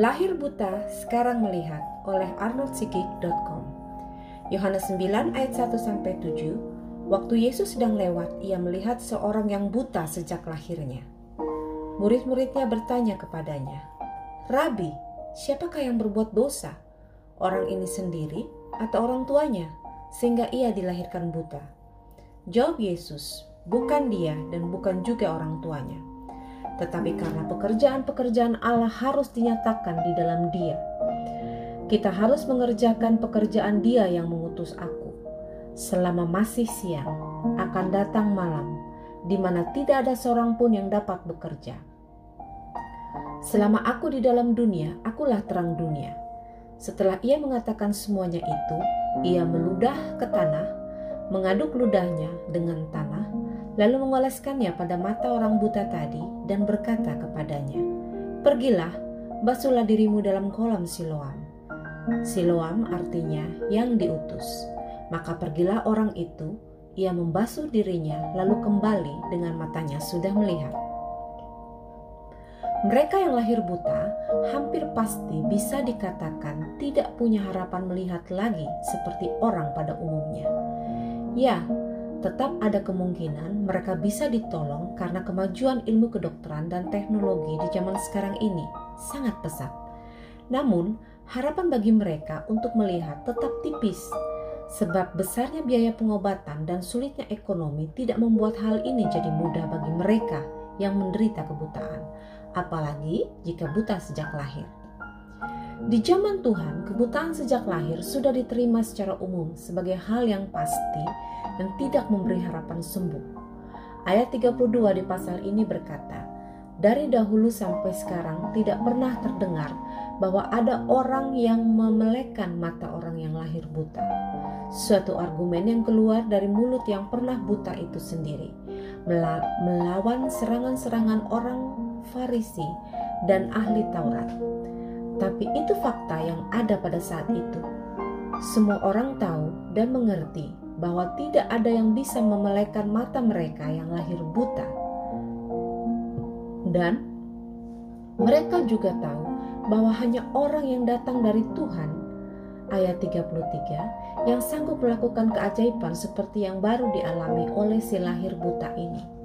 Lahir buta, sekarang melihat oleh arnoldsikik.com. Yohanes 9 ayat 1 sampai 7. Waktu Yesus sedang lewat, ia melihat seorang yang buta sejak lahirnya. Murid-muridnya bertanya kepadanya, "Rabi, siapakah yang berbuat dosa? Orang ini sendiri atau orang tuanya sehingga ia dilahirkan buta?" Jawab Yesus, "Bukan dia dan bukan juga orang tuanya." Tetapi karena pekerjaan-pekerjaan Allah harus dinyatakan di dalam Dia. Kita harus mengerjakan pekerjaan Dia yang mengutus aku. Selama masih siang, akan datang malam, di mana tidak ada seorang pun yang dapat bekerja. Selama aku di dalam dunia, akulah terang dunia. Setelah ia mengatakan semuanya itu, ia meludah ke tanah, mengaduk ludahnya dengan tanah, lalu mengoleskannya pada mata orang buta tadi dan berkata kepadanya, Pergilah, basuhlah dirimu dalam kolam Siloam. Siloam artinya yang diutus. Maka pergilah orang itu, ia membasuh dirinya lalu kembali dengan matanya sudah melihat. Mereka yang lahir buta hampir pasti bisa dikatakan tidak punya harapan melihat lagi seperti orang pada umumnya. Ya, tetap ada kemungkinan mereka bisa ditolong karena kemajuan ilmu kedokteran dan teknologi di zaman sekarang ini sangat pesat. Namun, harapan bagi mereka untuk melihat tetap tipis, sebab besarnya biaya pengobatan dan sulitnya ekonomi tidak membuat hal ini jadi mudah bagi mereka yang menderita kebutaan, apalagi jika buta sejak lahir. Di zaman Tuhan, kebutaan sejak lahir sudah diterima secara umum sebagai hal yang pasti dan tidak memberi harapan sembuh. Ayat 32 di pasal ini berkata, dari dahulu sampai sekarang tidak pernah terdengar bahwa ada orang yang memelekan mata orang yang lahir buta. Suatu argumen yang keluar dari mulut yang pernah buta itu sendiri, melawan serangan-serangan orang Farisi dan ahli Taurat tapi itu fakta yang ada pada saat itu. Semua orang tahu dan mengerti bahwa tidak ada yang bisa memelekan mata mereka yang lahir buta. Dan mereka juga tahu bahwa hanya orang yang datang dari Tuhan ayat 33 yang sanggup melakukan keajaiban seperti yang baru dialami oleh si lahir buta ini.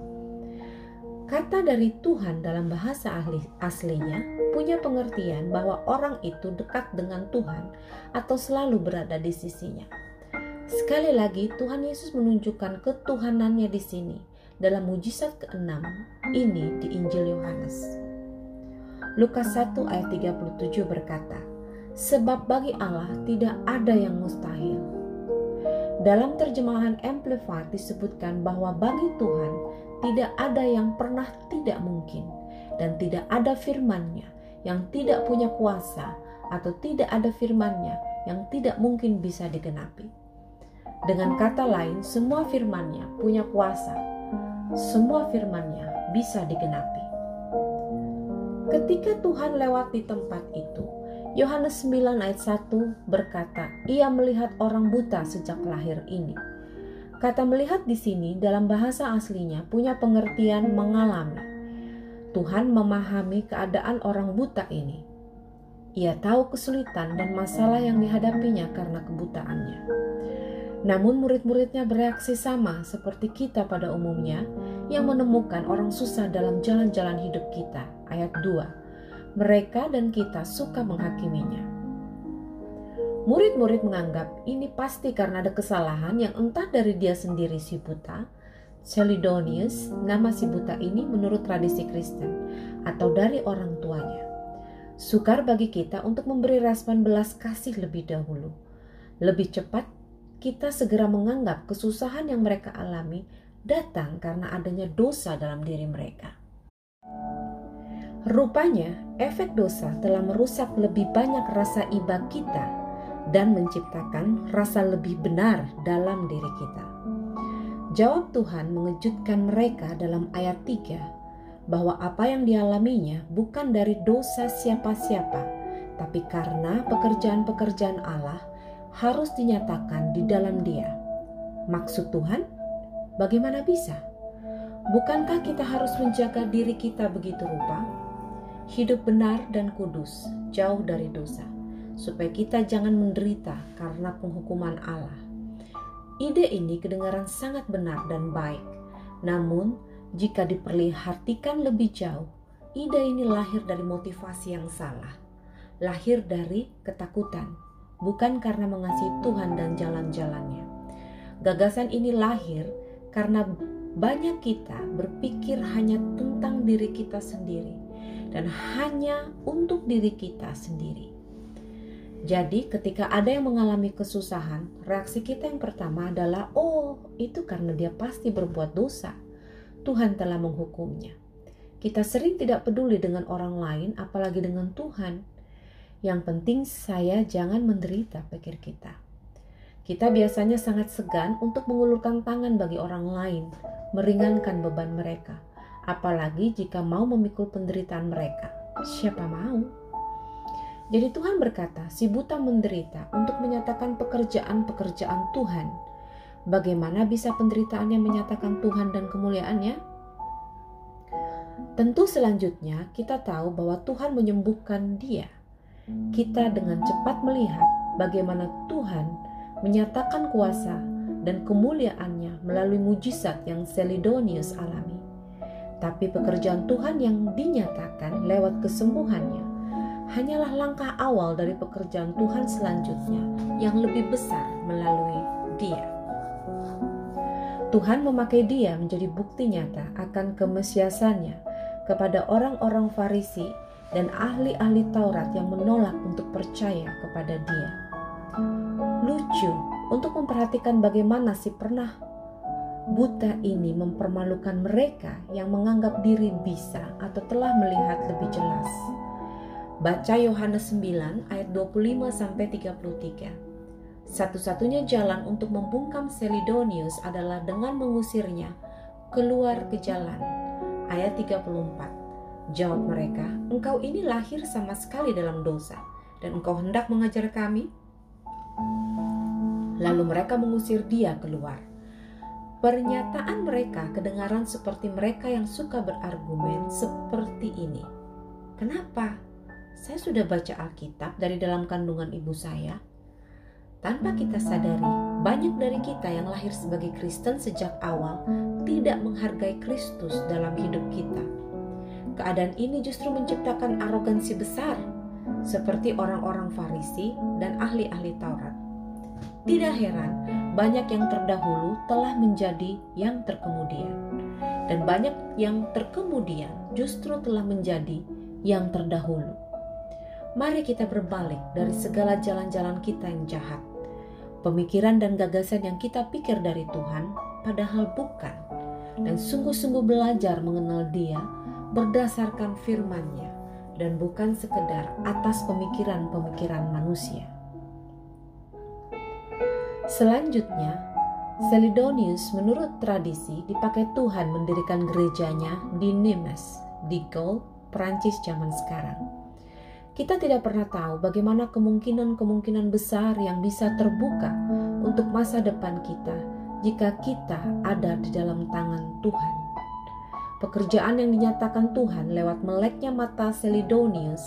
Kata dari Tuhan dalam bahasa ahli aslinya punya pengertian bahwa orang itu dekat dengan Tuhan atau selalu berada di sisinya. Sekali lagi Tuhan Yesus menunjukkan ketuhanannya di sini dalam mujizat keenam ini di Injil Yohanes. Lukas 1 ayat 37 berkata, Sebab bagi Allah tidak ada yang mustahil. Dalam terjemahan Amplified disebutkan bahwa bagi Tuhan tidak ada yang pernah tidak mungkin dan tidak ada firmannya yang tidak punya kuasa atau tidak ada firmannya yang tidak mungkin bisa digenapi. Dengan kata lain, semua firmannya punya kuasa. Semua firmannya bisa digenapi. Ketika Tuhan lewat di tempat itu, Yohanes 9 ayat 1 berkata, ia melihat orang buta sejak lahir ini. Kata melihat di sini dalam bahasa aslinya punya pengertian mengalami. Tuhan memahami keadaan orang buta ini. Ia tahu kesulitan dan masalah yang dihadapinya karena kebutaannya. Namun murid-muridnya bereaksi sama seperti kita pada umumnya yang menemukan orang susah dalam jalan-jalan hidup kita. Ayat 2. Mereka dan kita suka menghakiminya. Murid-murid menganggap ini pasti karena ada kesalahan yang entah dari dia sendiri si buta, Celidonius, nama si buta ini menurut tradisi Kristen, atau dari orang tuanya. Sukar bagi kita untuk memberi respon belas kasih lebih dahulu. Lebih cepat, kita segera menganggap kesusahan yang mereka alami datang karena adanya dosa dalam diri mereka. Rupanya, efek dosa telah merusak lebih banyak rasa iba kita dan menciptakan rasa lebih benar dalam diri kita. Jawab Tuhan mengejutkan mereka dalam ayat 3 bahwa apa yang dialaminya bukan dari dosa siapa-siapa, tapi karena pekerjaan-pekerjaan Allah harus dinyatakan di dalam Dia. Maksud Tuhan, bagaimana bisa? Bukankah kita harus menjaga diri kita begitu rupa? hidup benar dan kudus, jauh dari dosa, supaya kita jangan menderita karena penghukuman Allah. Ide ini kedengaran sangat benar dan baik, namun jika diperlihatkan lebih jauh, ide ini lahir dari motivasi yang salah, lahir dari ketakutan, bukan karena mengasihi Tuhan dan jalan-jalannya. Gagasan ini lahir karena banyak kita berpikir hanya tentang diri kita sendiri dan hanya untuk diri kita sendiri. Jadi, ketika ada yang mengalami kesusahan, reaksi kita yang pertama adalah, "Oh, itu karena dia pasti berbuat dosa. Tuhan telah menghukumnya." Kita sering tidak peduli dengan orang lain, apalagi dengan Tuhan. Yang penting, saya jangan menderita, pikir kita. Kita biasanya sangat segan untuk mengulurkan tangan bagi orang lain, meringankan beban mereka, apalagi jika mau memikul penderitaan mereka. Siapa mau? Jadi Tuhan berkata, si buta menderita untuk menyatakan pekerjaan-pekerjaan Tuhan. Bagaimana bisa penderitaannya menyatakan Tuhan dan kemuliaannya? Tentu selanjutnya kita tahu bahwa Tuhan menyembuhkan dia. Kita dengan cepat melihat bagaimana Tuhan menyatakan kuasa dan kemuliaannya melalui mujizat yang Selidonius alami. Tapi pekerjaan Tuhan yang dinyatakan lewat kesembuhannya hanyalah langkah awal dari pekerjaan Tuhan selanjutnya yang lebih besar melalui dia. Tuhan memakai dia menjadi bukti nyata akan kemesiasannya kepada orang-orang Farisi dan ahli-ahli Taurat yang menolak untuk percaya kepada dia. Lucu untuk memperhatikan bagaimana si pernah buta ini mempermalukan mereka yang menganggap diri bisa atau telah melihat lebih jelas. Baca Yohanes 9 ayat 25 sampai 33. Satu-satunya jalan untuk membungkam Selidonius adalah dengan mengusirnya keluar ke jalan. Ayat 34. Jawab mereka, engkau ini lahir sama sekali dalam dosa dan engkau hendak mengajar kami? Lalu mereka mengusir dia keluar. Pernyataan mereka kedengaran seperti mereka yang suka berargumen seperti ini. Kenapa? Saya sudah baca Alkitab dari dalam kandungan ibu saya. Tanpa kita sadari, banyak dari kita yang lahir sebagai Kristen sejak awal tidak menghargai Kristus dalam hidup kita. Keadaan ini justru menciptakan arogansi besar, seperti orang-orang Farisi dan ahli-ahli Taurat. Tidak heran, banyak yang terdahulu telah menjadi yang terkemudian, dan banyak yang terkemudian justru telah menjadi yang terdahulu. Mari kita berbalik dari segala jalan-jalan kita yang jahat, pemikiran dan gagasan yang kita pikir dari Tuhan, padahal bukan, dan sungguh-sungguh belajar mengenal Dia berdasarkan firman-Nya, dan bukan sekedar atas pemikiran-pemikiran manusia. Selanjutnya, Selidonius menurut tradisi dipakai Tuhan mendirikan gerejanya di Nimes, di Gaul, Prancis zaman sekarang. Kita tidak pernah tahu bagaimana kemungkinan-kemungkinan besar yang bisa terbuka untuk masa depan kita jika kita ada di dalam tangan Tuhan. Pekerjaan yang dinyatakan Tuhan lewat meleknya mata Selidonius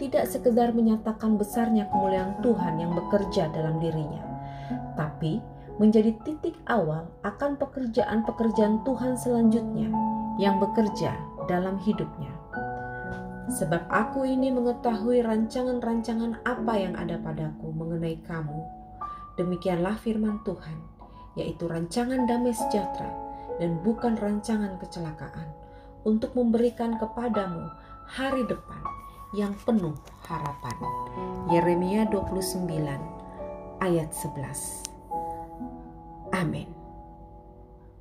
tidak sekedar menyatakan besarnya kemuliaan Tuhan yang bekerja dalam dirinya, tapi menjadi titik awal akan pekerjaan-pekerjaan Tuhan selanjutnya yang bekerja dalam hidupnya. Sebab aku ini mengetahui rancangan-rancangan apa yang ada padaku mengenai kamu. Demikianlah firman Tuhan, yaitu rancangan damai sejahtera dan bukan rancangan kecelakaan, untuk memberikan kepadamu hari depan yang penuh harapan. Yeremia 29 ayat 11. Amin.